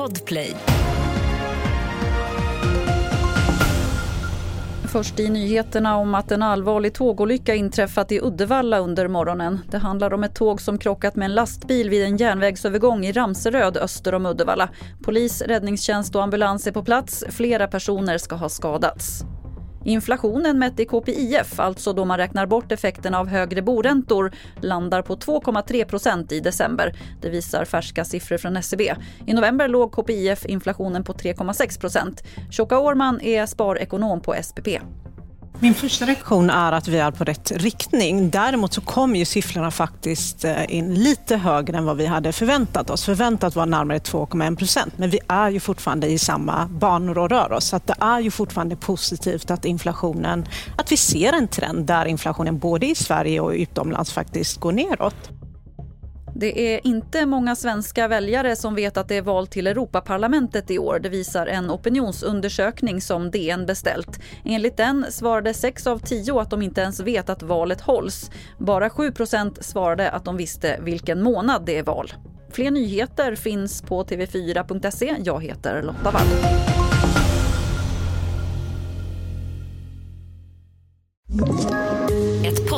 Podplay. Först i nyheterna om att en allvarlig tågolycka inträffat i Uddevalla under morgonen. Det handlar om ett tåg som krockat med en lastbil vid en järnvägsövergång i Ramseröd öster om Uddevalla. Polis, räddningstjänst och ambulans är på plats. Flera personer ska ha skadats. Inflationen mätt i KPIF, alltså då man räknar bort effekterna av högre boräntor, landar på 2,3% i december. Det visar färska siffror från SCB. I november låg KPIF-inflationen på 3,6% Tjocka Årman är sparekonom på SPP. Min första reaktion är att vi är på rätt riktning. Däremot så kom ju siffrorna faktiskt eh, in lite högre än vad vi hade förväntat oss. Förväntat var närmare 2,1 procent, men vi är ju fortfarande i samma banor och rör oss. Så att det är ju fortfarande positivt att inflationen, att vi ser en trend där inflationen både i Sverige och utomlands faktiskt går neråt. Det är inte många svenska väljare som vet att det är val till Europaparlamentet i år. Det visar en opinionsundersökning som DN beställt. Enligt den svarade 6 av 10 att de inte ens vet att valet hålls. Bara 7% svarade att de visste vilken månad det är val. Fler nyheter finns på tv4.se. Jag heter Lotta Wall. Ett